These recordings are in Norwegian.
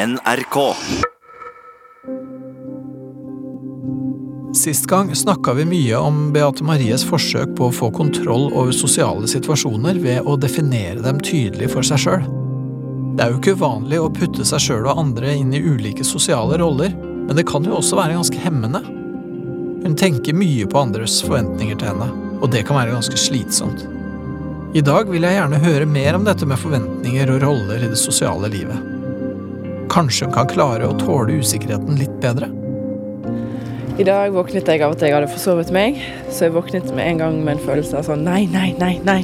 NRK. Sist gang snakka vi mye om Beate Maries forsøk på å få kontroll over sosiale situasjoner ved å definere dem tydelig for seg sjøl. Det er jo ikke uvanlig å putte seg sjøl og andre inn i ulike sosiale roller, men det kan jo også være ganske hemmende. Hun tenker mye på andres forventninger til henne, og det kan være ganske slitsomt. I dag vil jeg gjerne høre mer om dette med forventninger og roller i det sosiale livet. Kanskje hun kan klare å tåle usikkerheten litt bedre? I dag våknet jeg av at jeg hadde forsovet meg, så jeg våknet med en gang med en følelse av sånn nei, nei, nei, nei.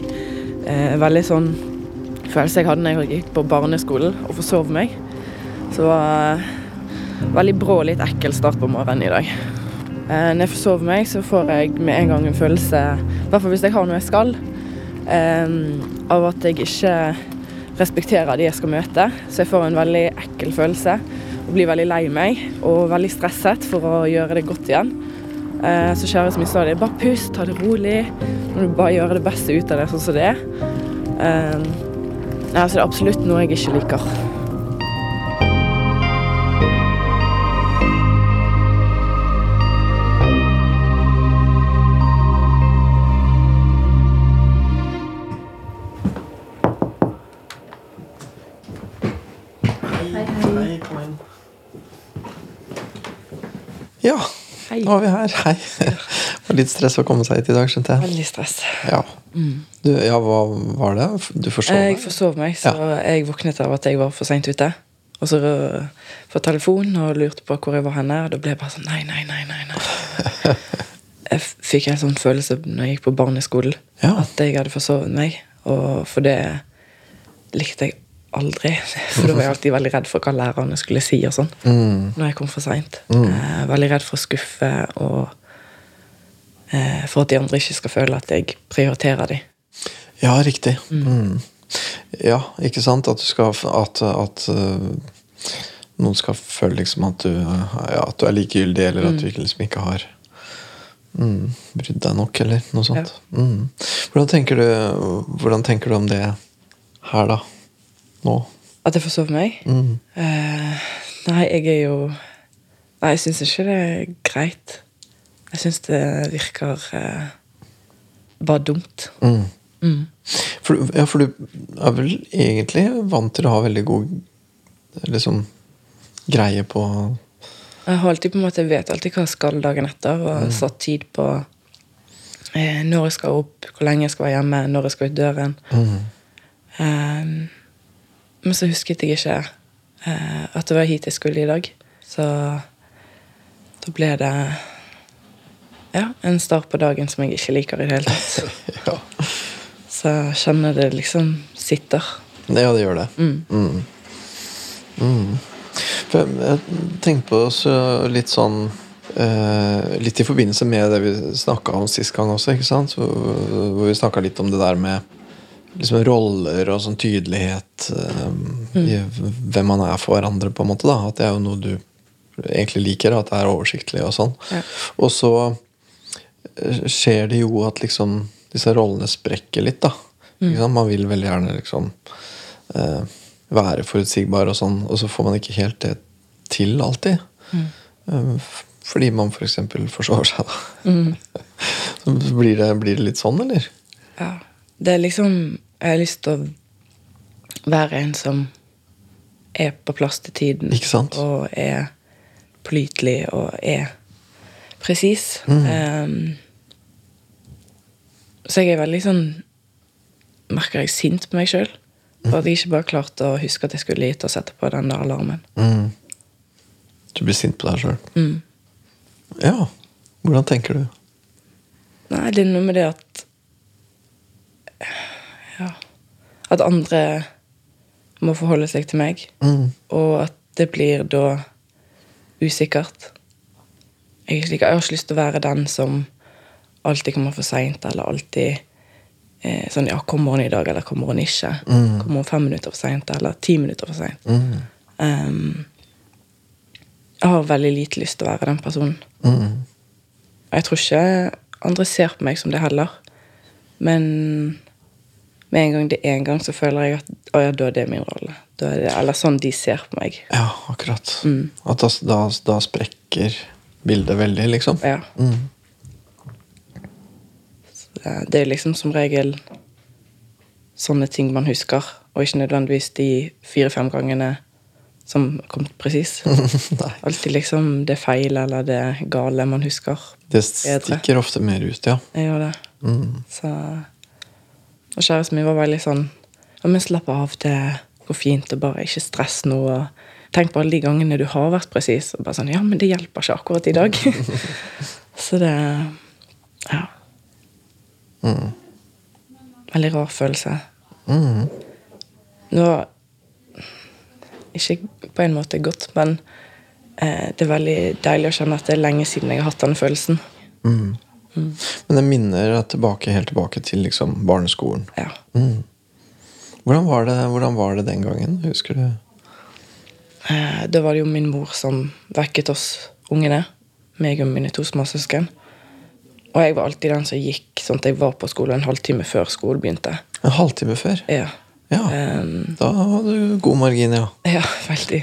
Eh, veldig sånn følelse jeg hadde da jeg gikk på barneskolen og forsov meg. Så det eh, veldig brå litt ekkel start på morgenen i dag. Eh, når jeg forsover meg, så får jeg med en gang en følelse, i hvert fall hvis jeg har noe jeg skal, eh, av at jeg ikke respekterer de jeg skal møte. Så jeg får en veldig ekkel følelse og blir veldig lei meg og veldig stresset for å gjøre det godt igjen. Så kjære som jeg sa det, bare pust, ta det rolig. Må du bare gjøre det beste ut av det sånn som det er. Eh, så det er absolutt noe jeg ikke liker. Ja, Hei. nå er vi her. Hei. Det var litt stress å komme seg hit i dag, skjønte jeg. Veldig stress. Ja, du, ja hva var det? Du forsov deg? Jeg forsov meg, så jeg våknet av at jeg var for seint ute. Og så på telefon og lurte på hvor jeg var henne, og da ble jeg bare sånn nei, nei, nei. nei, nei. Jeg fikk en sånn følelse når jeg gikk på barneskolen, Ja. at jeg hadde forsovet meg. Og for det likte jeg aldri. For da var jeg alltid veldig redd for hva lærerne skulle si og sånn. Mm. Når jeg kom for seint. Eh, veldig redd for å skuffe og eh, for at de andre ikke skal føle at jeg prioriterer dem. Ja, riktig. Mm. Ja, ikke sant? At du skal At, at uh, noen skal føle liksom at du, ja, at du er likegyldig, eller at du ikke, liksom ikke har mm, brydd deg nok, eller noe sånt. Mm. Hvordan, tenker du, hvordan tenker du om det her, da? Nå? At jeg forsov meg? Mm. Uh, nei, jeg er jo Nei, jeg syns ikke det er greit. Jeg syns det virker uh, bare dumt. Mm. Mm. For, ja, for du er vel egentlig vant til å ha veldig god liksom, greie på Jeg har alltid på en måte jeg vet alltid hva jeg skal dagen etter, og har satt tid på eh, når jeg skal opp, hvor lenge jeg skal være hjemme, når jeg skal ut døren. mm. Eh, men så husket jeg ikke eh, at det var hit jeg skulle i dag. Så da ble det ja, en start på dagen som jeg ikke liker i det hele tatt. ja. Så jeg kjenner det liksom sitter. ja, det gjør det. Mm. Mm. Mm. Jeg, tenkte på så litt sånn eh, Litt i forbindelse med det vi snakka om sist gang også, ikke sant? Hvor, hvor vi snakka litt om det der med liksom roller og sånn tydelighet eh, i hvem man er for hverandre, på en måte. da At det er jo noe du egentlig liker, at det er oversiktlig og sånn. Ja. Og så eh, skjer det jo at liksom disse rollene sprekker litt, da. Sant? Man vil veldig gjerne liksom uh, være forutsigbar og sånn, og så får man ikke helt det til alltid. Mm. Uh, fordi man f.eks. For forsover seg, da. Så blir det, blir det litt sånn, eller? Ja. Det er liksom Jeg har lyst til å være en som er på plass til tiden. Ikke sant? Og er pålitelig og er presis. Mm. Um, så jeg er veldig sånn Merker jeg sint på meg sjøl. For at jeg ikke bare klarte å huske at jeg skulle hit og sette på den der alarmen. Mm. Du blir sint på deg sjøl? Mm. Ja. Hvordan tenker du? Nei, det er noe med det at. At andre må forholde seg til meg. Mm. Og at det blir da usikkert. Jeg, ikke- jeg har ikke lyst til å være den som alltid kommer for seint, eller alltid eh, sånn Ja, kommer hun i dag, eller kommer hun ikke? Mm. Kommer hun fem minutter for seint, eller ti minutter for seint? Mm. Um, jeg har veldig lite lyst til å være den personen. Mm. Jeg tror ikke andre ser på meg som det heller. Men med en gang det er en gang, så føler jeg at å ja, da er det min rolle. Da er det, eller sånn de ser på meg. Ja, akkurat. At da, da, da sprekker bildet veldig, liksom. Ja. Mm. Det er liksom som regel sånne ting man husker, og ikke nødvendigvis de fire-fem gangene som kom presis. Alltid liksom det feil eller det gale man husker. Det Bedre. stikker ofte mer ut, ja. Jeg gjør det. Mm. Så Og kjæresten min var veldig sånn Ja, men slapp av, det går fint, og bare ikke stress nå. Tenk på alle de gangene du har vært presis. Og bare sånn Ja, men det hjelper ikke akkurat i dag. Så det Ja. Mm. Veldig rar følelse. Mm. Det var ikke på en måte godt, men eh, det er veldig deilig å kjenne at det er lenge siden jeg har hatt den følelsen. Mm. Men det minner tilbake, helt tilbake til liksom barneskolen. Ja. Mm. Hvordan, var det, hvordan var det den gangen? Husker du? Eh, da var det jo min mor som vekket oss ungene. Meg og mine to småsøsken. Og jeg var alltid den som gikk sånn at jeg var på skolen en halvtime før skolen begynte. En halvtime før? Ja. Ja. Um, Da hadde du god margin, ja. ja, veldig.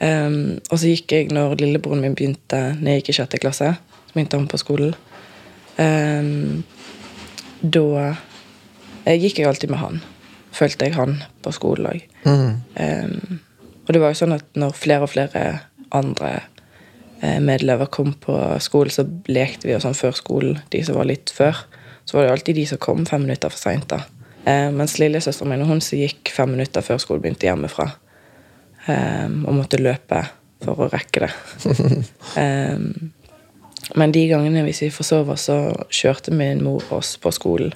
Um, og så gikk jeg når lillebroren min begynte når jeg gikk i sjette klasse. Så begynte han på skolen. Ehm, da eh, gikk jeg alltid med han. Følte jeg han på skolen òg. Mm. Ehm, og det var jo sånn at når flere og flere andre eh, medelever kom på skolen, så lekte vi og sånn før skolen, de som var litt før. Så var det alltid de som kom fem minutter for seint. Eh, mens lillesøsteren min og hun som gikk fem minutter før skolen begynte hjemmefra. Eh, og måtte løpe for å rekke det. Ehm, men de gangene hvis vi forsov oss, så kjørte min mor oss på skolen.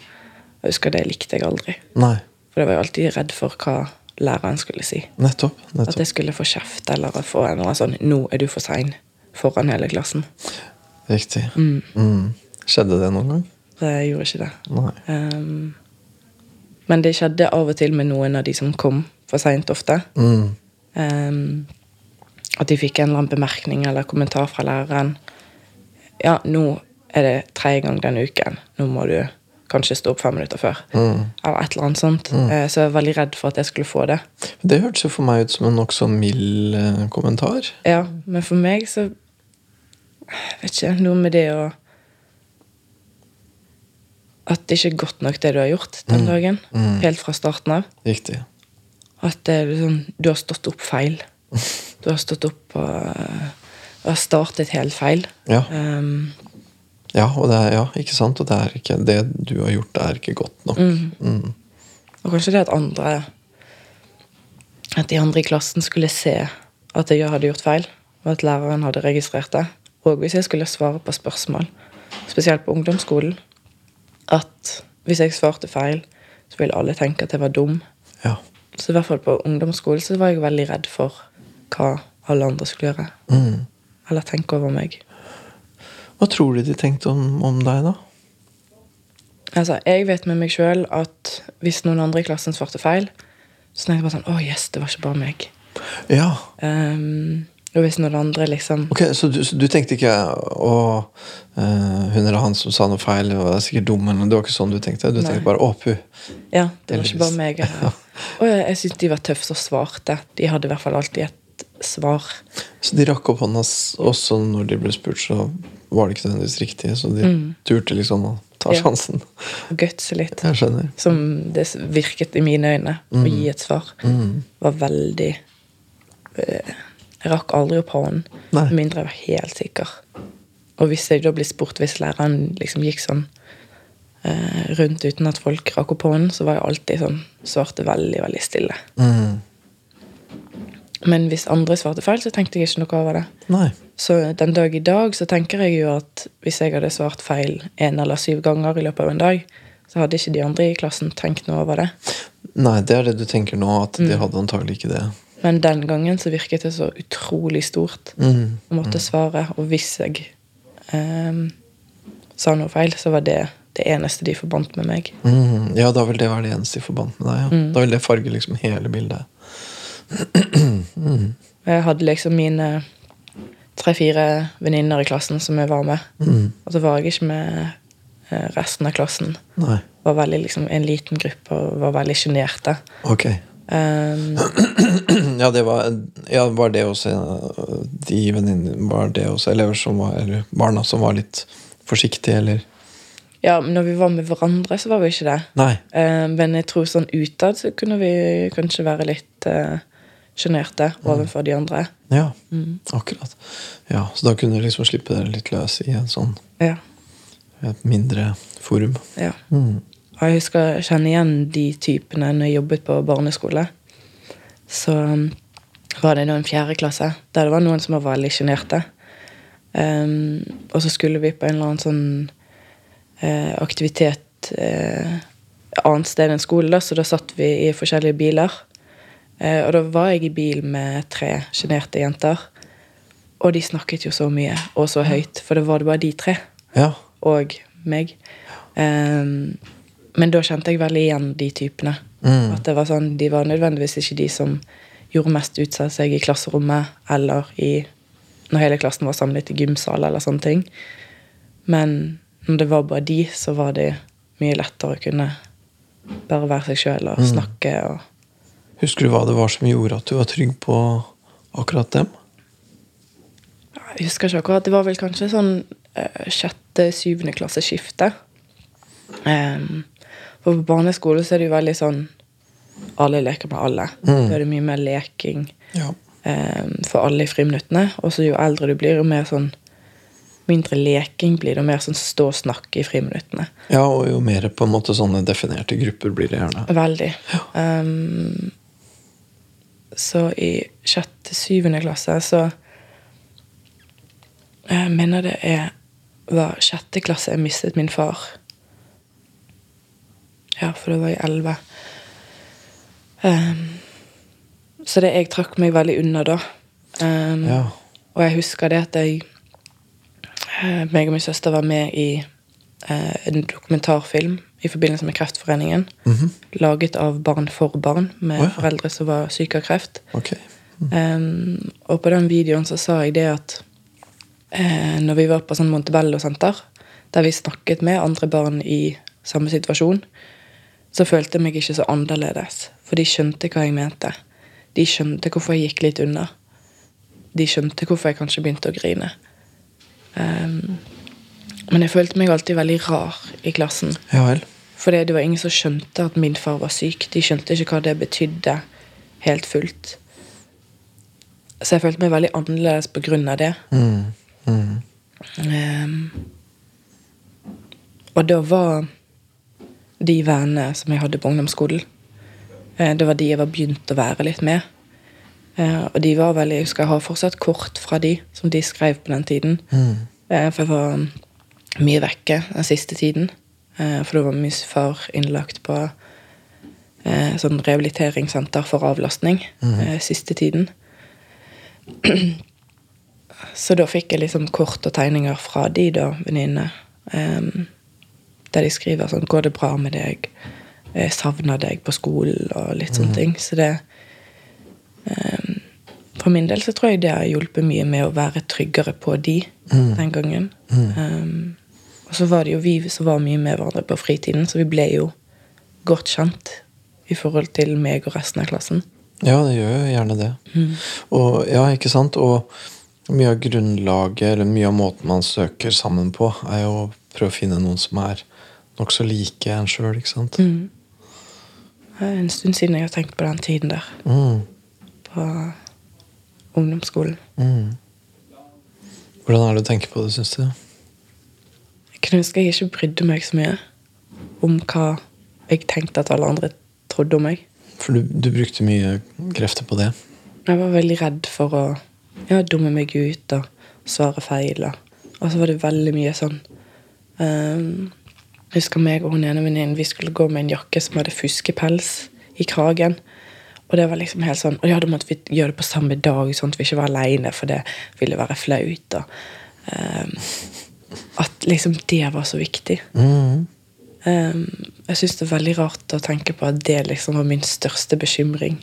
Jeg husker det likte jeg aldri. Nei. For jeg var jo alltid redd for hva læreren skulle si. Nettopp. nettopp. At jeg skulle få kjeft eller få en eller annen sånn 'Nå er du for sein' foran hele klassen. Riktig. Mm. Skjedde det noen gang? Det gjorde ikke det. Ehm, men det skjedde av og til med noen av de som kom for seint ofte. Mm. Um, at de fikk en eller annen bemerkning eller kommentar fra læreren. Ja, nå er det tredje gang denne uken. Nå må du kanskje stå opp fem minutter før. Mm. Eller et eller annet sånt. Mm. Så jeg var veldig redd for at jeg skulle få det. Det hørtes jo for meg ut som en nokså mild eh, kommentar. Ja, men for meg så jeg Vet ikke, noe med det å At det ikke er godt nok, det du har gjort den dagen. Mm. Helt fra starten av. Riktig. At det liksom, du har stått opp feil. Du har stått opp og har startet helt feil. Ja. Um, ja, og det er, ja, ikke sant? Og det, er ikke, det du har gjort, er ikke godt nok. Mm. og kanskje det at andre At de andre i klassen skulle se at jeg hadde gjort feil, og at læreren hadde registrert det. Og hvis jeg skulle svare på spørsmål, spesielt på ungdomsskolen, at hvis jeg svarte feil, så ville alle tenke at jeg var dum. Ja. Så i hvert fall på ungdomsskolen så var jeg veldig redd for hva alle andre skulle gjøre. Mm. Eller tenke over meg. Hva tror du de tenkte om, om deg, da? Altså, Jeg vet med meg sjøl at hvis noen andre i klassen svarte feil, så tenkte jeg bare sånn Å, yes, det var ikke bare meg. Ja. Um, og hvis noen andre liksom Ok, Så du, så du tenkte ikke å eh, hun eller han som sa noe feil, var sikkert dum? Eller, det var ikke sånn du tenkte? Du Nei. tenkte bare 'å, pu'. Ja, det var ikke bare meg. Og jeg, jeg syntes de var tøffe som svarte. De hadde i hvert fall alltid et svar. Så de rakk opp hånda også når de ble spurt, så var det ikke nødvendigvis riktig. Så de turte liksom å ta Mm. Ja. sjansen. Gutse litt. Jeg skjønner. Som det virket i mine øyne. Å gi et svar. Mm. Var veldig eh, Jeg rakk aldri opp hånden. Med mindre jeg var helt sikker. Og hvis jeg da ble spurt hvis læreren liksom gikk sånn eh, rundt uten at folk rakk opp hånden, så var jeg alltid sånn Svarte veldig, veldig stille. Mm. Men hvis andre svarte feil, så tenkte jeg ikke noe over det. Nei. Så den dag i dag så tenker jeg jo at hvis jeg hadde svart feil en eller syv ganger i løpet av en dag, så hadde ikke de andre i klassen tenkt noe over det. Nei, det er det du tenker nå, at Mm. de hadde antagelig ikke det. Men den gangen så virket det så utrolig stort Mm. å måtte svare. Og hvis jeg ehm, sa noe feil, så var det det eneste de forbandt med meg. Mm. Ja, da vil det være det eneste de forbandt med deg. Ja. Mm. Da vil det farge liksom hele bildet. Og Jeg hadde liksom mine tre-fire venninner i klassen som jeg var med. Mm. Og så var jeg ikke med eh, resten av klassen. Nei. Var veldig liksom en liten gruppe og var veldig sjenerte. Ok. Um, Ja, det var, ja, var det også eh, de venninnene Var det også elever som var Eller barna som var litt forsiktige, eller ja, men når vi var med hverandre, så var vi ikke det. Nei. Um, men jeg tror sånn utad så kunne vi kanskje være litt uh, sjenerte overfor de andre. Ja, akkurat. Ja, Så da kunne du liksom slippe dere litt løs i en sånn Ja. et mindre forum. ja. Og jeg husker jeg kjenner igjen de typene når jeg jobbet på barneskole. Så um, var det da en fjerde klasse der det var noen som var veldig sjenerte. Um, og så skulle vi på en eller annen sånn uh, aktivitet uh, annet sted enn skole, da, så da satt vi i forskjellige biler. Eh, og da var jeg i bil med tre sjenerte jenter. Og de snakket jo så mye og så høyt, for det var det bare de tre Ja. og meg. Um, men da kjente jeg veldig igjen de typene. Mm. At det var sånn, De var nødvendigvis ikke de som gjorde mest ut av seg i klasserommet eller i, når hele klassen var samlet i gymsal eller sånne ting. Men når det var bare de, så var det mye lettere å kunne bare være seg sjøl og snakke. og Husker du hva det var som gjorde at du var trygg på akkurat dem? Jeg husker ikke akkurat. Det var vel kanskje sånn eh, sjette-syvende klasse skifte. Em, for på barneskole så er det jo veldig sånn Alle leker med alle. Da er det mye mer leking Ja. um, for alle i friminuttene. Og så jo eldre du blir, jo mer sånn mindre leking blir det, og mer sånn stå og snakke i friminuttene. Ja, og jo mer på en måte sånne definerte grupper blir det gjerne. Veldig. Em, så i sjette-syvende klasse så Jeg mener det er var sjette klasse jeg mistet min far. Ja, for det var i elleve. Um, så det jeg trakk meg veldig unna da. Um, Ja. og jeg husker det at jeg eh, meg og min søster var med i eh, en dokumentarfilm i forbindelse med Kreftforeningen. Laget av Barn for barn, med oh, ja. foreldre som var syke av kreft. Okay. Mm. Um, og på den videoen så sa jeg det at uh, når vi var på sånn Montebello-senter, der vi snakket med andre barn i samme situasjon, så følte jeg meg ikke så annerledes. For de skjønte hva jeg mente. De skjønte hvorfor jeg gikk litt unna. De skjønte hvorfor jeg kanskje begynte å grine. Em, men jeg følte meg alltid veldig rar i klassen. Ja vel. For det var ingen som skjønte at min far var syk. De skjønte ikke hva det betydde helt fullt. Så jeg følte meg veldig annerledes på grunn av det. Mm. Mm. Um, og da var de vennene som jeg hadde på ungdomsskolen, eh, det var de jeg var begynt å være litt med. Eh, og de var veldig, jeg husker jeg har fortsatt kort fra de, som de skrev på den tiden. Eh, for jeg var mye vekke den siste tiden. Eh, for det var min far innlagt på eh, sånn rehabiliteringssenter for avlastning eh, siste tiden. Så da fikk jeg liksom kort og tegninger fra de da, venninnene. em, der de skriver sånn 'Går det bra med deg?' 'Jeg savner deg på skolen', og litt sånne ting. Så det For min del så tror jeg det har hjulpet mye med å være tryggere på de den gangen. Em, og så var det jo vi som var mye med hverandre på fritiden, så vi ble jo godt kjent i forhold til meg og resten av klassen. Ja, det gjør jo gjerne det. Og, ja, ikke sant? Og mye av grunnlaget, eller mye av måten man søker sammen på, er jo å prøve å finne noen som er nokså like en sjøl, ikke sant? Det er en stund siden jeg har tenkt på den tiden der. Mm. På ungdomsskolen. Mm. Hvordan er det å tenke på det, syns du? Jeg kunne ønske jeg ikke brydde meg så mye om hva jeg tenkte at alle andre trodde om meg. For du, du brukte mye krefter på det. Jeg var veldig redd for å ja, dumme meg ut og svare feil. Og, og så var det veldig mye sånn um, Jeg husker meg og hun ene venninnen vi skulle gå med en jakke som hadde fuskepels i kragen. Og det var liksom helt sånn, og ja, da måtte vi gjøre det på samme dag, sånn at vi ikke var aleine, for det ville være flaut. Og, um, at liksom det var så viktig. Mm. Um, jeg syns det er veldig rart å tenke på at det liksom var min største bekymring.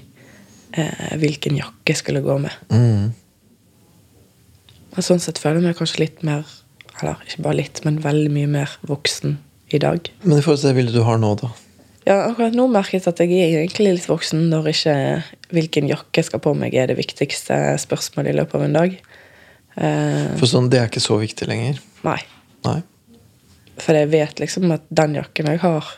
Uh, hvilken jakke jeg skulle gå med. Mm. Og sånn sett føler jeg meg kanskje litt mer Eller ikke bare litt, men veldig mye mer voksen i dag. Men i forhold til det bildet du har nå, da? Ja, akkurat nå merker jeg at jeg er egentlig litt voksen når ikke hvilken jakke jeg skal på meg, er det viktigste spørsmålet i løpet av en dag. Uh, For sånn, det er ikke så viktig lenger? nei. Nei? For jeg vet liksom at den jakken jeg har,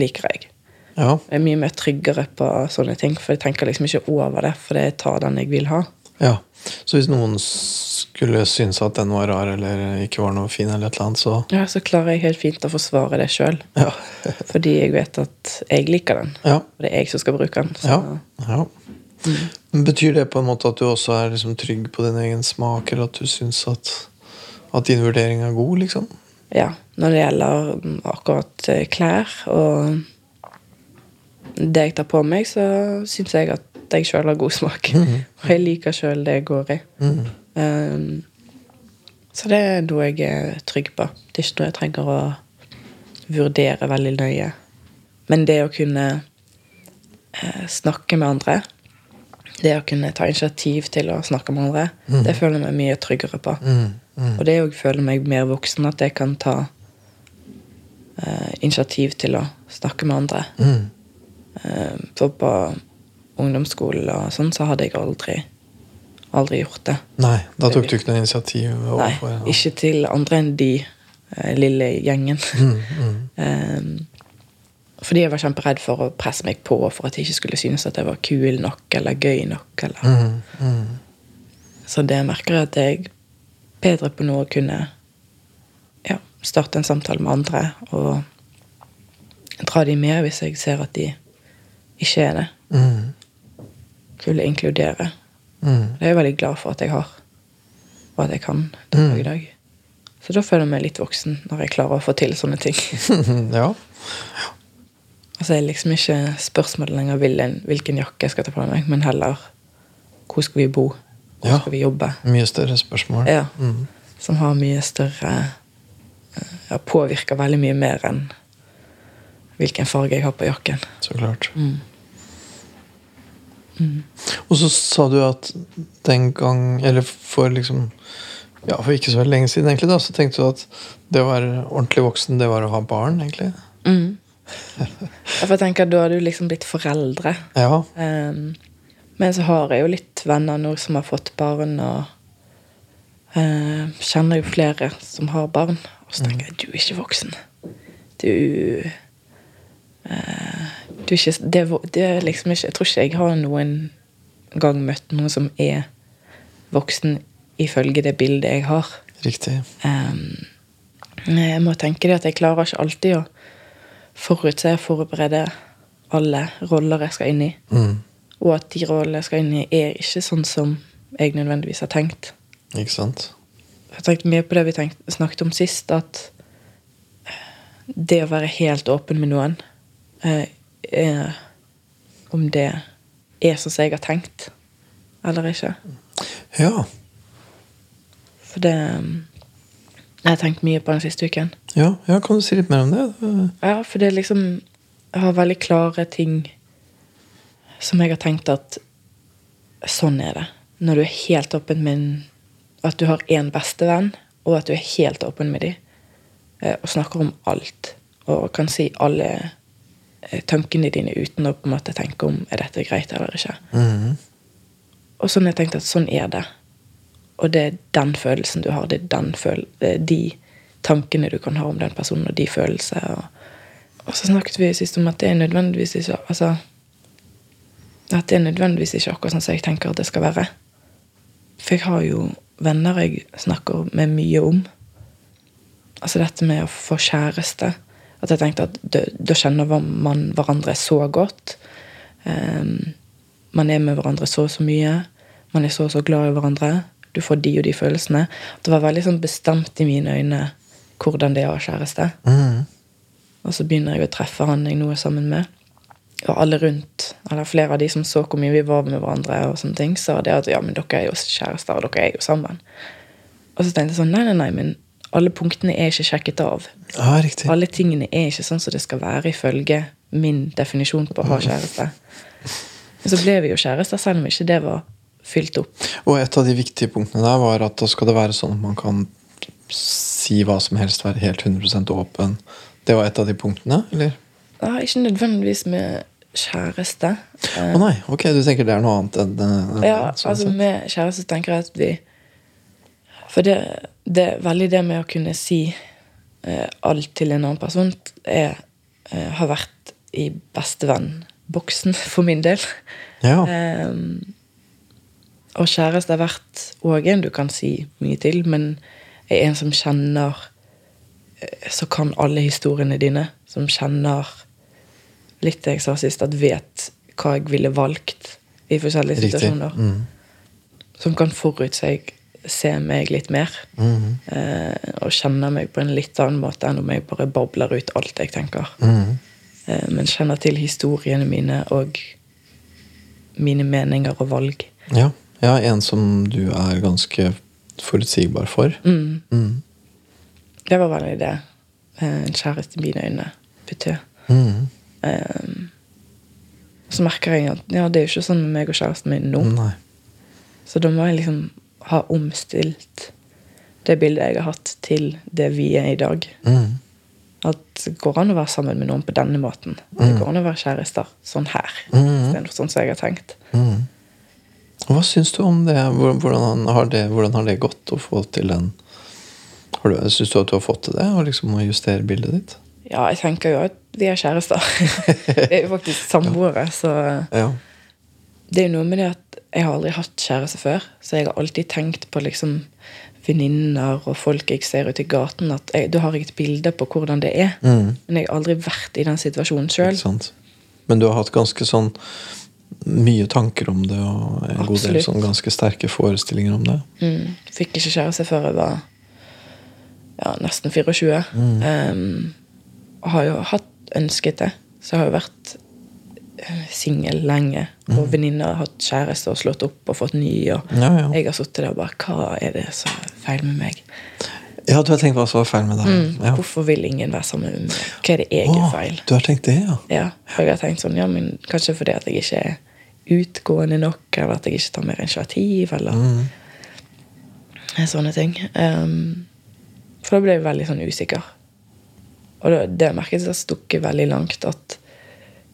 liker jeg. Ja. Jeg er mye mer tryggere på sånne ting, for jeg tenker liksom ikke over det, for jeg tar den jeg vil ha. Ja. Så hvis noen skulle synes at den var rar eller ikke var noe fin, eller et eller annet, så Ja, så klarer jeg helt fint å forsvare det sjøl, Ja. fordi jeg vet at jeg liker den. Ja. Og det er jeg som skal bruke den. Så. ja. ja. Men Betyr det på en måte at du også er liksom trygg på din egen smak, eller at du syns at, at din vurdering er god, liksom? ja, når det gjelder mm, akkurat eh, klær og det jeg tar på meg, så syns jeg at jeg sjøl har god smak. Og jeg liker sjøl det jeg går i. Mhm. Um, så det er noe jeg er trygg på. Det er ikke noe jeg trenger å vurdere veldig nøye. Men det å kunne eh, snakke med andre, det å kunne ta initiativ til å snakke med andre, det føler jeg meg mye tryggere på. Mm. Mm. Og det å føle meg mer voksen, at jeg kan ta eh, initiativ til å snakke med andre. Mm. Eh, for på ungdomsskolen og sånn, så hadde jeg aldri, aldri gjort det. Nei, da tok du ikke noe initiativ overfor Nei, ikke til andre enn de eh, lille gjengen. Mm, mm. Eh, fordi jeg var kjemperedd for å presse meg på for at jeg ikke skulle synes at jeg var kul nok eller gøy nok. Eller. Mm, mm. Så det merker jeg at jeg er bedre på nå å kunne ja, starte en samtale med andre og dra de med hvis jeg ser at de ikke er det. Mm. Kunne inkludere. Mm. Det er jeg veldig glad for at jeg har, og at jeg kan den dag i dag. Så da føler jeg meg litt voksen når jeg klarer å få til sånne ting. ja. Altså er liksom ikke spørsmålet lenger hvilken, jakke jeg skal ta på meg, men heller hvor skal vi bo? Hvor Ja. skal vi jobbe? Mye større spørsmål. Ja. Mm. Som har mye større ja, Påvirker veldig mye mer enn hvilken farge jeg har på jakken. Så klart. Mm. Og så sa du at den gang Eller for liksom Ja, for ikke så veldig lenge siden, egentlig, da, så tenkte du at det å være ordentlig voksen, det var å ha barn, egentlig. Mm. For jeg tenker, Da har du liksom blitt foreldre. Ja. Um, men så har jeg jo litt venner nå som har fått barn, og uh, kjenner jo flere som har barn. Og så tenker jeg du er ikke voksen. Du Du ikke det, det er liksom ikke Jeg tror ikke jeg har noen gang møtt noen som er voksen ifølge det bildet jeg har. Riktig. Um, jeg må tenke det at jeg klarer ikke alltid å forutse og forberede alle roller jeg skal inn i. Mm. Og at de rollene jeg skal inn i, er ikke sånn som jeg nødvendigvis har tenkt. Ikke sant? Jeg har tenkt mye på det vi tenkt, snakket om sist, at det å være helt åpen med noen eh, er, Om det er sånn som jeg har tenkt, eller ikke. Ja. For det um, Jeg har tenkt mye på den siste uken. ja. Ja, kan du si litt mer om det? Ja, for det er liksom Jeg har veldig klare ting som jeg har tenkt at sånn er det. Når du er helt åpen med en- At du har én bestevenn, og at du er helt åpen med dem. Og snakker om alt. Og kan si alle eh, tankene dine uten å på en måte tenke om er dette greit eller ikke. Mhm. Og sånn har jeg tenkt at sånn er det. Og det er den følelsen du har. Det er den føl det er de tankene du kan ha om den personen, og de følelsene. Og, og så snakket vi sist om at det er nødvendigvis ikke altså, At det er nødvendigvis ikke akkurat sånn som jeg tenker at det skal være. For jeg har jo venner jeg snakker med mye om. Altså dette med å få kjæreste. At jeg tenkte at da, kjenner man hverandre så godt. Um, man er med hverandre så og så mye. Man er så og så glad i hverandre. Du får de og de følelsene. Det var veldig sånn bestemt i mine øyne hvordan det er å ha kjæreste. Mm. Og så begynner jeg å treffe han jeg nå er sammen med. Og alle rundt, eller flere av de som så hvor mye vi var med hverandre, og sånne ting, sa det at ja, men dere er jo kjærester, og dere er jo sammen. Og så tenkte jeg sånn, nei, nei, nei, men alle punktene er ikke sjekket av. Riktig. Alle tingene er ikke sånn som det skal være ifølge min definisjon på å ha kjæreste. Men så ble vi jo kjærester, selv om ikke det var fylt opp. Og et av de viktige punktene der var at da skal det være sånn at man kan si hva som helst, være helt 100% åpen. Det var et av de punktene, eller? Ja, ikke nødvendigvis med kjæreste. Å nei, ok, du tenker det er noe annet enn enn- Ja, sånn altså med kjæreste tenker jeg at vi For det, det er veldig det med å kunne si eh, alt til en annen person, er, eh, har vært i bestevenn-boksen for min del. Ja. Eh, og kjæreste har vært òg en du kan si mye til, men er en som kjenner eh, Så kan alle historiene dine. Som kjenner litt det jeg sa sist, at vet hva jeg ville valgt i forskjellige Riktig. situasjoner. Mm. Som kan forutse se meg litt mer. Mhm. Eh, og kjenner meg på en litt annen måte enn om jeg bare babler ut alt jeg tenker. Mhm. Eh, men kjenner til historiene mine og mine meninger og valg. Ja. ja, en som du er ganske forutsigbar for. Mm. Mm. Det var veldig det eh, en kjæreste i mine øyne betød. Mhm. Eh, så merker jeg at ja, det er jo ikke sånn med meg og kjæresten min nå. Nei. Så da må jeg liksom ha omstilt det bildet jeg har hatt, til det vi er i dag. Mm. At det går an å være sammen med noen på denne måten. Det går an å være kjærester sånn her. Mm. Sånn som jeg har tenkt. Mm. Hva syns du om det? Hvordan har det, hvordan har det gått å få til den har du, Syns du at du har fått til det? Og liksom å justere bildet ditt? Ja, jeg tenker jo at vi er kjærester. vi er jo faktisk samboere, så Ja. det er jo noe med det at jeg har aldri hatt kjæreste før. Så jeg har alltid tenkt på liksom venninner og folk jeg ser ute i gaten, at jeg, da har jeg et bilde på hvordan det er. Mm. Men jeg har aldri vært i den situasjonen Ikke sjøl. Men du har hatt ganske sånn mye tanker om det, og en god del sånn ganske sterke forestillinger om det. Mm. Fikk ikke kjæreste før jeg var ja, nesten 24. Um, og har jo hatt ønsket det. Så jeg har jo vært singel lenge. Og venninner har hatt kjæreste og slått opp og fått ny. Og Ja, ja. jeg har sittet der og bare Hva er det som er feil med meg? Ja, du har tenkt hva som var feil med deg? Mm. Ja. Hvorfor vil ingen være sammen med meg? Hva er det jeg er feil? Du har tenkt det, ja? Ja, og jeg har tenkt sånn, ja, men Kanskje fordi at jeg ikke er utgående nok, eller at jeg ikke tar mer initiativ, eller Mm. sånne ting. Um, for da ble jeg veldig sånn usikker. Og det, det merket jeg har stukket veldig langt at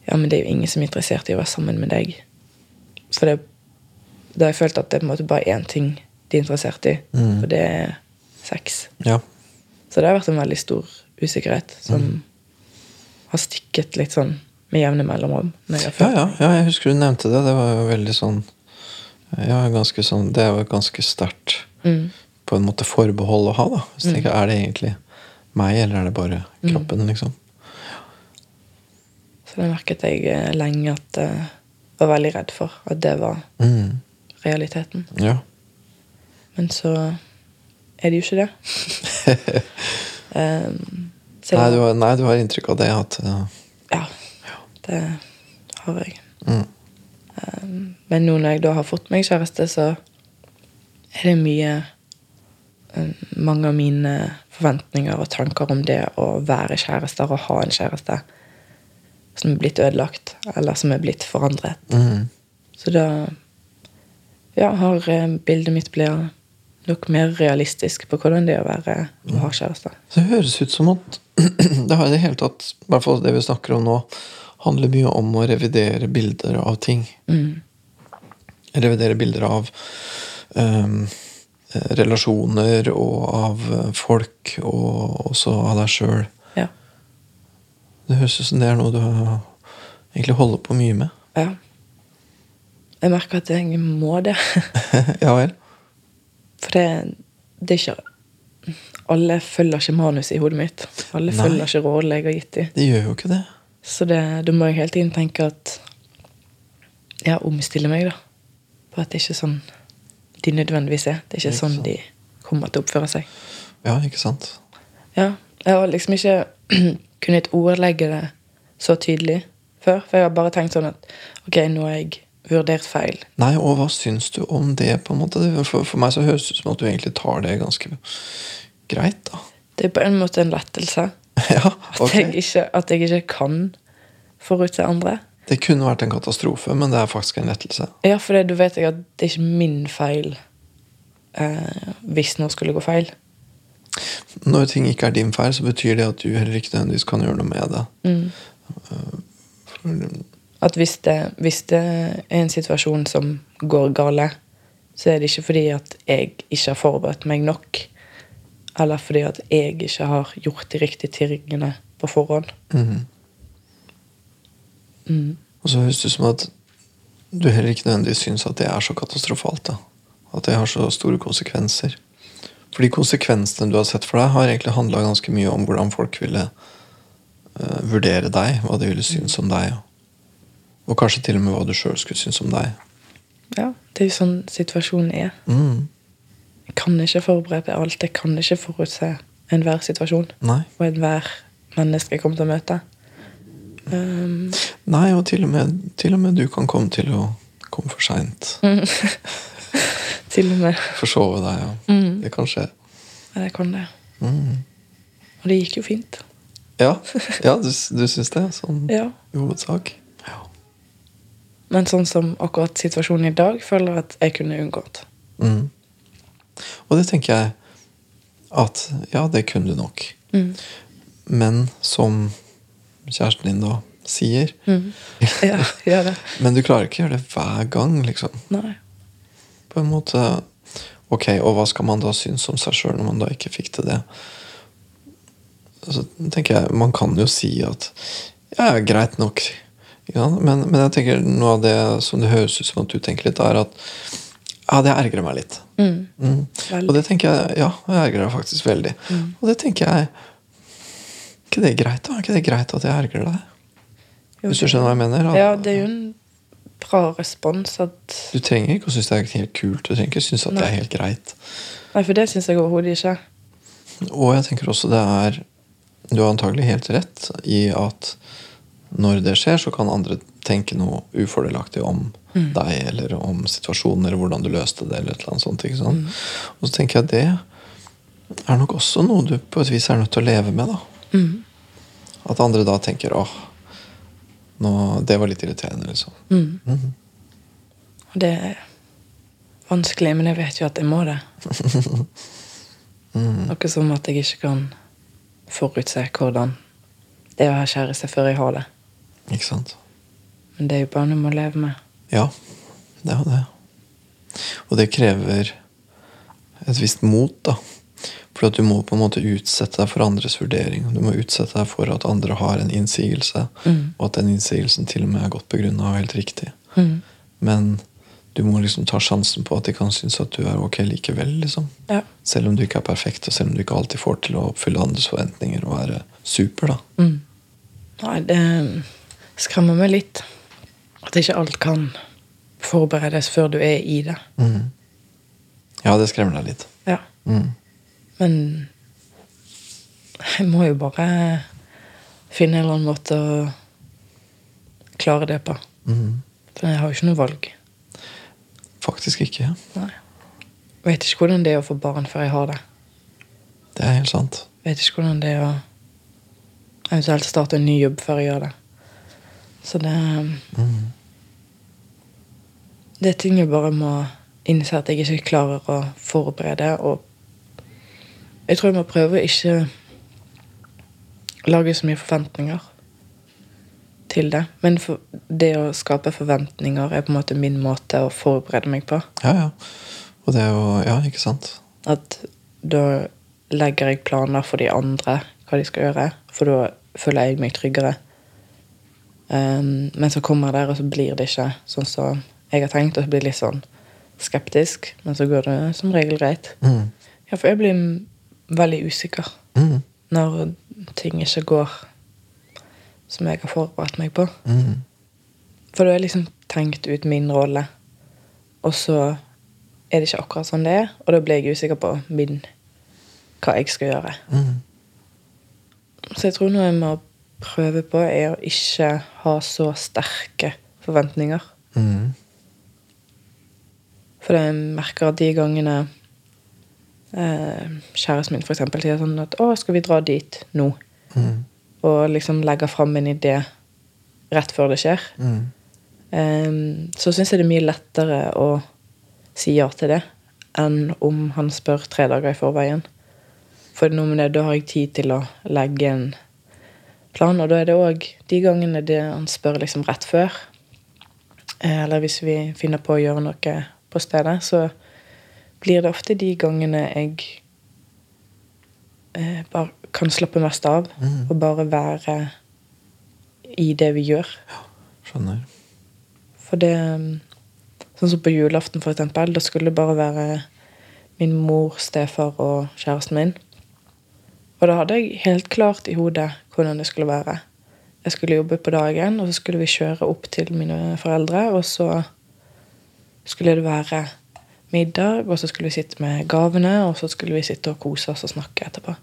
ja, men det er jo ingen som er interessert i å være sammen med deg. For det, da har jeg følt at det er på en måte bare én ting de er interessert i, Mm. og det er sex. Ja. Så det har vært en veldig stor usikkerhet som Mm. har stikket litt sånn med jevne mellomrom. Når jeg Ja, ja, ja, jeg husker du nevnte det. Det var jo veldig sånn Ja, ganske sånn Det jo ganske sterkt Mm. på en måte forbehold å ha, da. Så tenker jeg, Er det egentlig meg, eller er det bare kroppen, liksom? Det merket jeg eh, lenge at jeg var veldig redd for at det var Mm. realiteten. Ja. Men så er det jo ikke det. um, Nei du, har, nei, du har inntrykk av det, at uh, Ja, det har jeg. mm. Um, men nå når jeg da har fått meg kjæreste, så er det mye Mange av mine forventninger og tanker om det å være kjærester og ha en kjæreste som er blitt ødelagt, eller som er blitt forandret. Mm. Så da ja, har eh, bildet mitt blitt nok mer realistisk på hvordan det er å være og ha kjæreste. Så det høres ut som at det har i det hele tatt, i hvert fall det vi snakker om nå, handler mye om å revidere bilder av ting. Mm. Revidere bilder av eh, relasjoner og av eh, folk, og også av deg sjøl. Det høres ut som det er noe du egentlig holder på mye med. ja. Jeg merker at jeg må det. ja vel? For det, det er ikke Alle følger ikke manus i hodet mitt. Alle Nei. følger ikke rådene jeg har gitt dem. De gjør jo ikke det. Så det, da må jeg hele tiden tenke at Ja, omstille meg, da. På at det ikke er sånn de nødvendigvis er. Det er ikke Ikke sånn sant. de kommer til å oppføre seg. Ja, ikke sant? Ja, jeg har liksom ikke kunnet ordlegge det så tydelig før. For jeg har bare tenkt sånn at ok, nå har jeg vurdert feil. Nei, og hva syns du om det, på en måte? For, for meg så høres det ut som at du egentlig tar det ganske greit, da. Det er på en måte en lettelse. ja, At, jeg, ikke, at jeg ikke kan forutse andre. Det kunne vært en katastrofe, men det er faktisk en lettelse. Ja, for det, da vet jeg at det er ikke min feil eh, hvis noe skulle gå feil. Når ting ikke er din feil, så betyr det at du heller ikke nødvendigvis kan gjøre noe med det. Mm. For, At hvis det, hvis det er en situasjon som går gale, så er det ikke fordi at jeg ikke har forberedt meg nok. Eller fordi at jeg ikke har gjort de riktige tingene på forhånd. Mm. Mm. Og så høres det ut som at du heller ikke nødvendigvis syns at det er så katastrofalt. da. At det har så store konsekvenser. For de konsekvensene du har sett for deg, har egentlig handla ganske mye om hvordan folk ville uh, vurdere deg, hva de ville synes om deg. Og kanskje til og med hva du sjøl skulle synes om deg. Ja, det er jo sånn situasjonen er. Mm. Jeg kan ikke forberede alt. Jeg kan ikke forutse enhver situasjon Nei. og enhver menneske jeg kommer til å møte. Um, Nei, og til og, med, til og med du kan komme til å komme for seint. til og med. Forsove deg. Ja. Mm. Det kan skje. Ja, det kan det. Mm. Og det gikk jo fint. Ja, ja du, du syns det? Sånn Ja. i hovedsak? Ja. Men sånn som akkurat situasjonen i dag, føler jeg at jeg kunne unngått. Mm. Og det tenker jeg at ja, det kunne du nok. Mm. Men som kjæresten din da sier Mm. Ja. Men du klarer ikke å gjøre det hver gang, liksom. Nei. På en måte Ok, og hva skal man da synes om seg sjøl når man da ikke fikk til det? Så tenker jeg, Man kan jo si at ja, greit nok. Ja. Men, men jeg tenker noe av det som det høres ut som at du tenker litt, er at ja, det ergrer meg litt. Mm. Mm. Og det tenker jeg, ja, jeg ergrer meg faktisk veldig. Og det tenker jeg Er ikke det greit da? Er ikke det greit at jeg ergrer deg? Jo, Hvis du skjønner hva jeg mener? At Ja, det er jo en bra respons at Du trenger ikke å synes det er helt kult. Du trenger ikke synes at det er helt greit. Nei, for det syns jeg overhodet ikke. Og jeg tenker også det er Du har antagelig helt rett i at når det skjer, så kan andre tenke noe ufordelaktig om deg eller om situasjonen eller hvordan du løste det. eller et eller annet sånt, ikke sant? Og så tenker jeg at det er nok også noe du på et vis er nødt til å leve med. da Mm. At andre da tenker åh, nå, det var litt irriterende, liksom. Mm. Mm. Det er vanskelig, men jeg vet jo at jeg må det. mm. Noe som at jeg ikke kan forutse hvordan det er å ha kjæreste før jeg har det. Ikke sant? Men det er jo bare noe man må leve med. Ja, det er jo det. Og det krever et visst mot, da. For at du må på en måte utsette deg for andres vurdering. Du må utsette deg for at andre har en innsigelse, Mm. og at den innsigelsen til og med er godt begrunna og helt riktig. Mm. Men du må liksom ta sjansen på at de kan synes at du er ok likevel. liksom. Ja. Selv om du ikke er perfekt, og selv om du ikke alltid får til å oppfylle andres forventninger og være super. da. Mm. Nei, det skremmer meg litt. At ikke alt kan forberedes før du er i det. Mm. Ja, det skremmer deg litt. Ja. Mhm. Men jeg må jo bare finne en eller annen måte å klare det på. Mhm. For jeg har jo ikke noe valg. Faktisk ikke. Nei. Jeg vet ikke hvordan det er å få barn før jeg har det. Det er helt sant. Jeg vet ikke hvordan det er å eventuelt starte en ny jobb før jeg gjør det. Så det Mhm. Det er ting jeg bare må innse at jeg ikke klarer å forberede. Og jeg tror jeg må prøve å ikke lage så mye forventninger til det. Men det å skape forventninger er på en måte min måte å forberede meg på. Ja, ja. Og det er jo Ja, ikke sant? At da legger jeg planer for de andre, hva de skal gjøre. For da føler jeg meg tryggere. Um, men så kommer jeg der, og så blir det ikke sånn som jeg har tenkt. Og så blir det litt sånn skeptisk, men så går det som regel greit. Mm. Ja, for jeg blir veldig usikker mm. når ting ikke går som jeg har forberedt meg på. Mm. For da har jeg liksom tenkt ut min rolle, og så er det ikke akkurat sånn det er. Og da blir jeg usikker på min, hva jeg skal gjøre. Mm. Så jeg tror noe jeg må prøve på, er å ikke ha så sterke forventninger. Mhm. For jeg merker at de gangene eh, kjæresten min eksempel sier sånn at 'Å, skal vi dra dit nå?' Mm. Og liksom legger fram en idé rett før det skjer, Mm. eh, så syns jeg det er mye lettere å si ja til det enn om han spør tre dager i forveien. For noe med det, da har jeg tid til å legge en plan, og da er det òg de gangene det han spør liksom rett før, eh, eller hvis vi finner på å gjøre noe på stedet, så blir det ofte de gangene jeg eh, bare kan slappe mest av, Mm. og bare være i det vi gjør. Ja, Skjønner. For det Sånn som på julaften, for eksempel. Da skulle det bare være min mor, stefar og kjæresten min. Og da hadde jeg helt klart i hodet hvordan det skulle være. Jeg skulle jobbe på dagen, og så skulle vi kjøre opp til mine foreldre. Og så skulle det være middag, og så skulle vi sitte med gavene, og så skulle vi sitte og kose oss og snakke etterpå.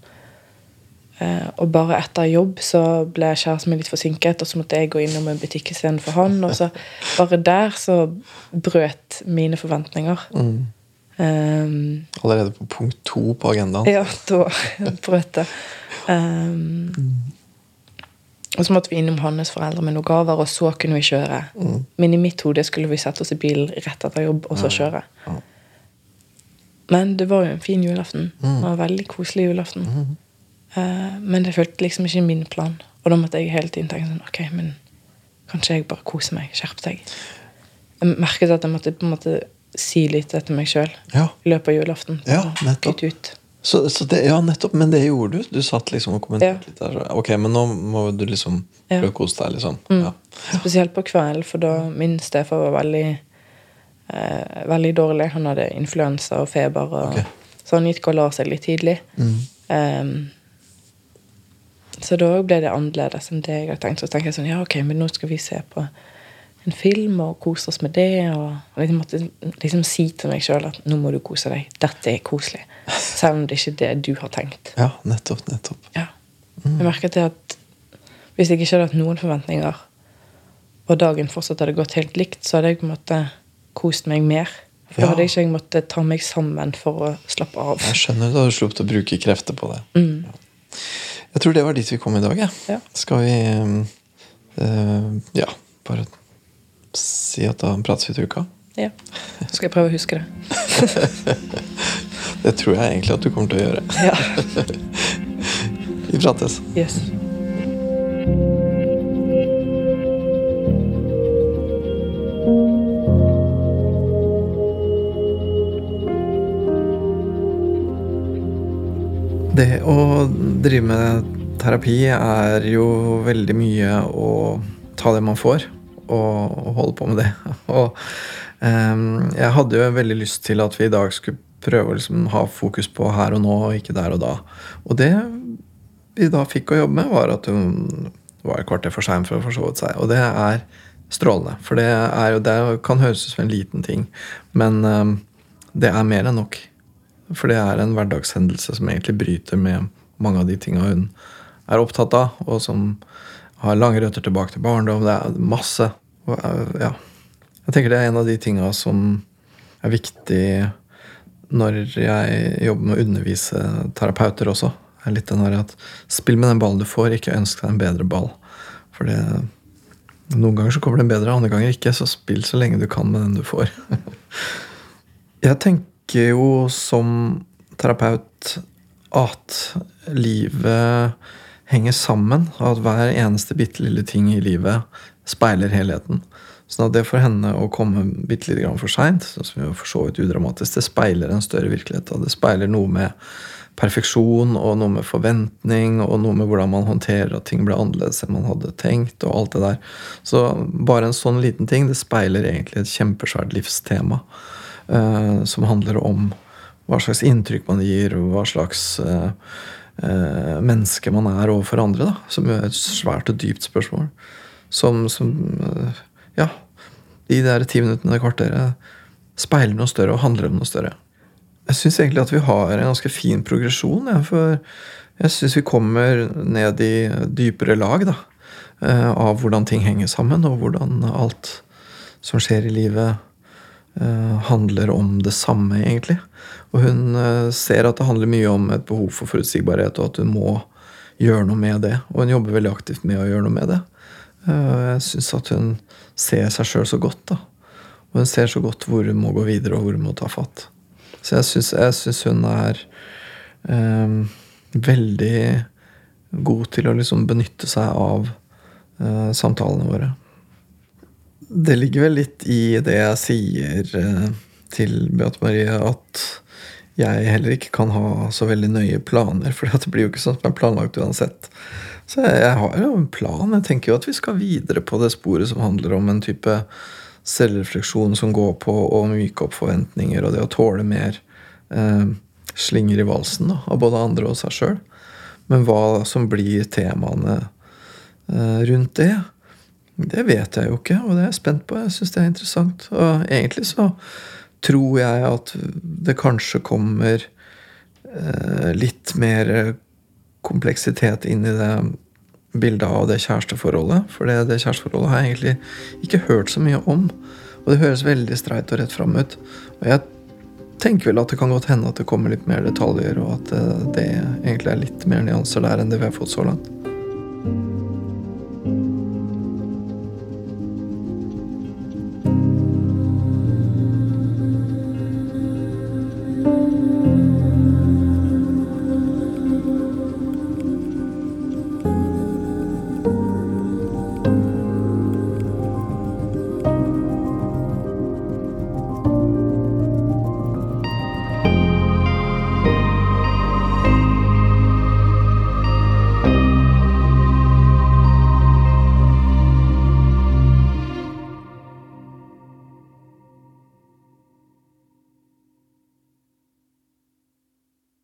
Eh, og bare etter jobb så ble kjæresten min litt forsinket, og så måtte jeg gå innom en butikk istedenfor han. Og så bare der så brøt mine forventninger. Mm. Um, Allerede på punkt to på agendaen. ja, da brøt det. Um, og så måtte vi innom hans foreldre med noen gaver, og så kunne vi kjøre. Men i mitt hode skulle vi sette oss i bilen rett etter jobb og så kjøre. Ja. Men det var jo en fin julaften. Det var en veldig koselig julaften. Eh, men det følte liksom ikke min plan. Og da måtte jeg hele tiden tenke sånn Ok, men kanskje jeg bare koser meg. Skjerp deg. Jeg merket at jeg måtte på en måte si litt etter meg sjøl Ja. i løpet av julaften. Ja, nettopp. Ut. Så, så det, ja, nettopp. Men det gjorde du. Du satt liksom og kommenterte Ja. litt der. Ok, men nå må du liksom prøve å kose deg, liksom. Mm. Ja. Spesielt på kvelden, for da min stefar var veldig eh, veldig dårlig. Han hadde influensa og feber, og, okay. så han gikk og la seg litt tidlig. Mm. Um, så da ble det annerledes enn det jeg hadde tenkt. Så tenkte jeg sånn, ja ok, men nå skal vi se på en film og kose oss med det. Og liksom måtte liksom si til meg sjøl at nå må du kose deg. Dette er koselig. Selv om det ikke er det du har tenkt. ja, nettopp. Nettopp. Ja. Jeg merket det at hvis jeg ikke hadde hatt noen forventninger, og dagen fortsatt hadde gått helt likt, så hadde jeg på en måte kost meg mer. For Ja. da hadde jeg ikke jeg måttet ta meg sammen for å slappe av. Jeg skjønner da du sluppet å bruke krefter på det. Mm. Jeg tror det var dit vi kom i dag. Ja. Ja. Skal vi eh, ja, bare si at da prates vi til uka? Ja. Så skal jeg prøve å huske det. Det tror jeg egentlig at du kommer til å gjøre. Ja. Vi prates. Yes. Det å drive med terapi er jo veldig mye å ta det man får, og, holde på med det. Og um, jeg hadde jo veldig lyst til at vi i dag skulle prøve å liksom ha fokus på her og nå, og ikke der og da. Og det vi da fikk å jobbe med, var at hun var et kvarter for sein for å forsove seg. Og det er strålende. For det, er jo, det kan høres ut som en liten ting, men um, det er mer enn nok. For det er en hverdagshendelse som egentlig bryter med mange av de tinga hun er opptatt av, og som har lange røtter tilbake til barndom. Det er masse. Eh, ja. Jeg tenker det er en av de tinga som er viktig når jeg jobber med å undervise terapeuter også. Er litt den der at Spill med den ballen du får, ikke ønsk deg en bedre ball. For det, noen ganger så kommer den bedre, andre ganger ikke. Så spill så lenge du kan med den du får. Jeg tenker jo som terapeut at livet henger sammen. At hver eneste bitte lille ting i livet speiler helheten. Sånn at det for henne å komme bitte lite grann for seint, sånn som jo for så vidt udramatisk, det speiler en større virkelighet. Og det speiler noe med perfeksjon og noe med forventning og noe med hvordan man håndterer at ting ble annerledes enn man hadde tenkt. og alt det der. Så bare en sånn liten ting det speiler egentlig et kjempesvært livstema som handler om hva slags inntrykk man gir, og hva slags eh, eh, menneske man er overfor andre. da, Som er et svært og dypt spørsmål. Som, som eh, Ja, de der ti minuttene, det kvarteret, speiler noe større og handler om noe større. Jeg syns egentlig at vi har en ganske fin progresjon. Ja, for jeg syns vi kommer ned i dypere lag da, eh, av hvordan ting henger sammen, og hvordan alt som skjer i livet, eh, handler om det samme, egentlig. Og hun eh, ser at det handler mye om et behov for forutsigbarhet, og at hun må gjøre noe med det. Og hun jobber veldig aktivt med å gjøre noe med det. Eh, Jeg syns at hun ser seg sjøl så godt. da. Og hun ser så godt hvor hun må gå videre, og hvor hun må ta fatt. Så jeg syns, hun er ehm, veldig god til å liksom benytte seg av eh, samtalene våre. Det ligger vel litt i det jeg sier eh, til Beate Marie, at jeg heller ikke kan ha så veldig nøye planer, for det blir jo ikke sånn som er planlagt uansett. Så jeg, jeg har jo en plan. Jeg tenker jo at vi skal videre på det sporet som handler om en type selvrefleksjon som går på å myke opp forventninger og det å tåle mer eh, slinger i valsen da, av både andre og seg sjøl. Men hva som blir temaene eh, rundt det, det vet jeg jo ikke, og det er jeg spent på. Jeg syns det er interessant. Og egentlig så tror jeg at det kanskje kommer eh, litt mer kompleksitet inn i det bildet av det kjæresteforholdet. For det, det kjæresteforholdet har jeg egentlig ikke hørt så mye om. Og det høres veldig streit og rett fram ut. Og jeg tenker vel at det kan godt hende at det kommer litt mer detaljer, og at det, det egentlig er litt mer nyanser der enn det vi har fått så langt.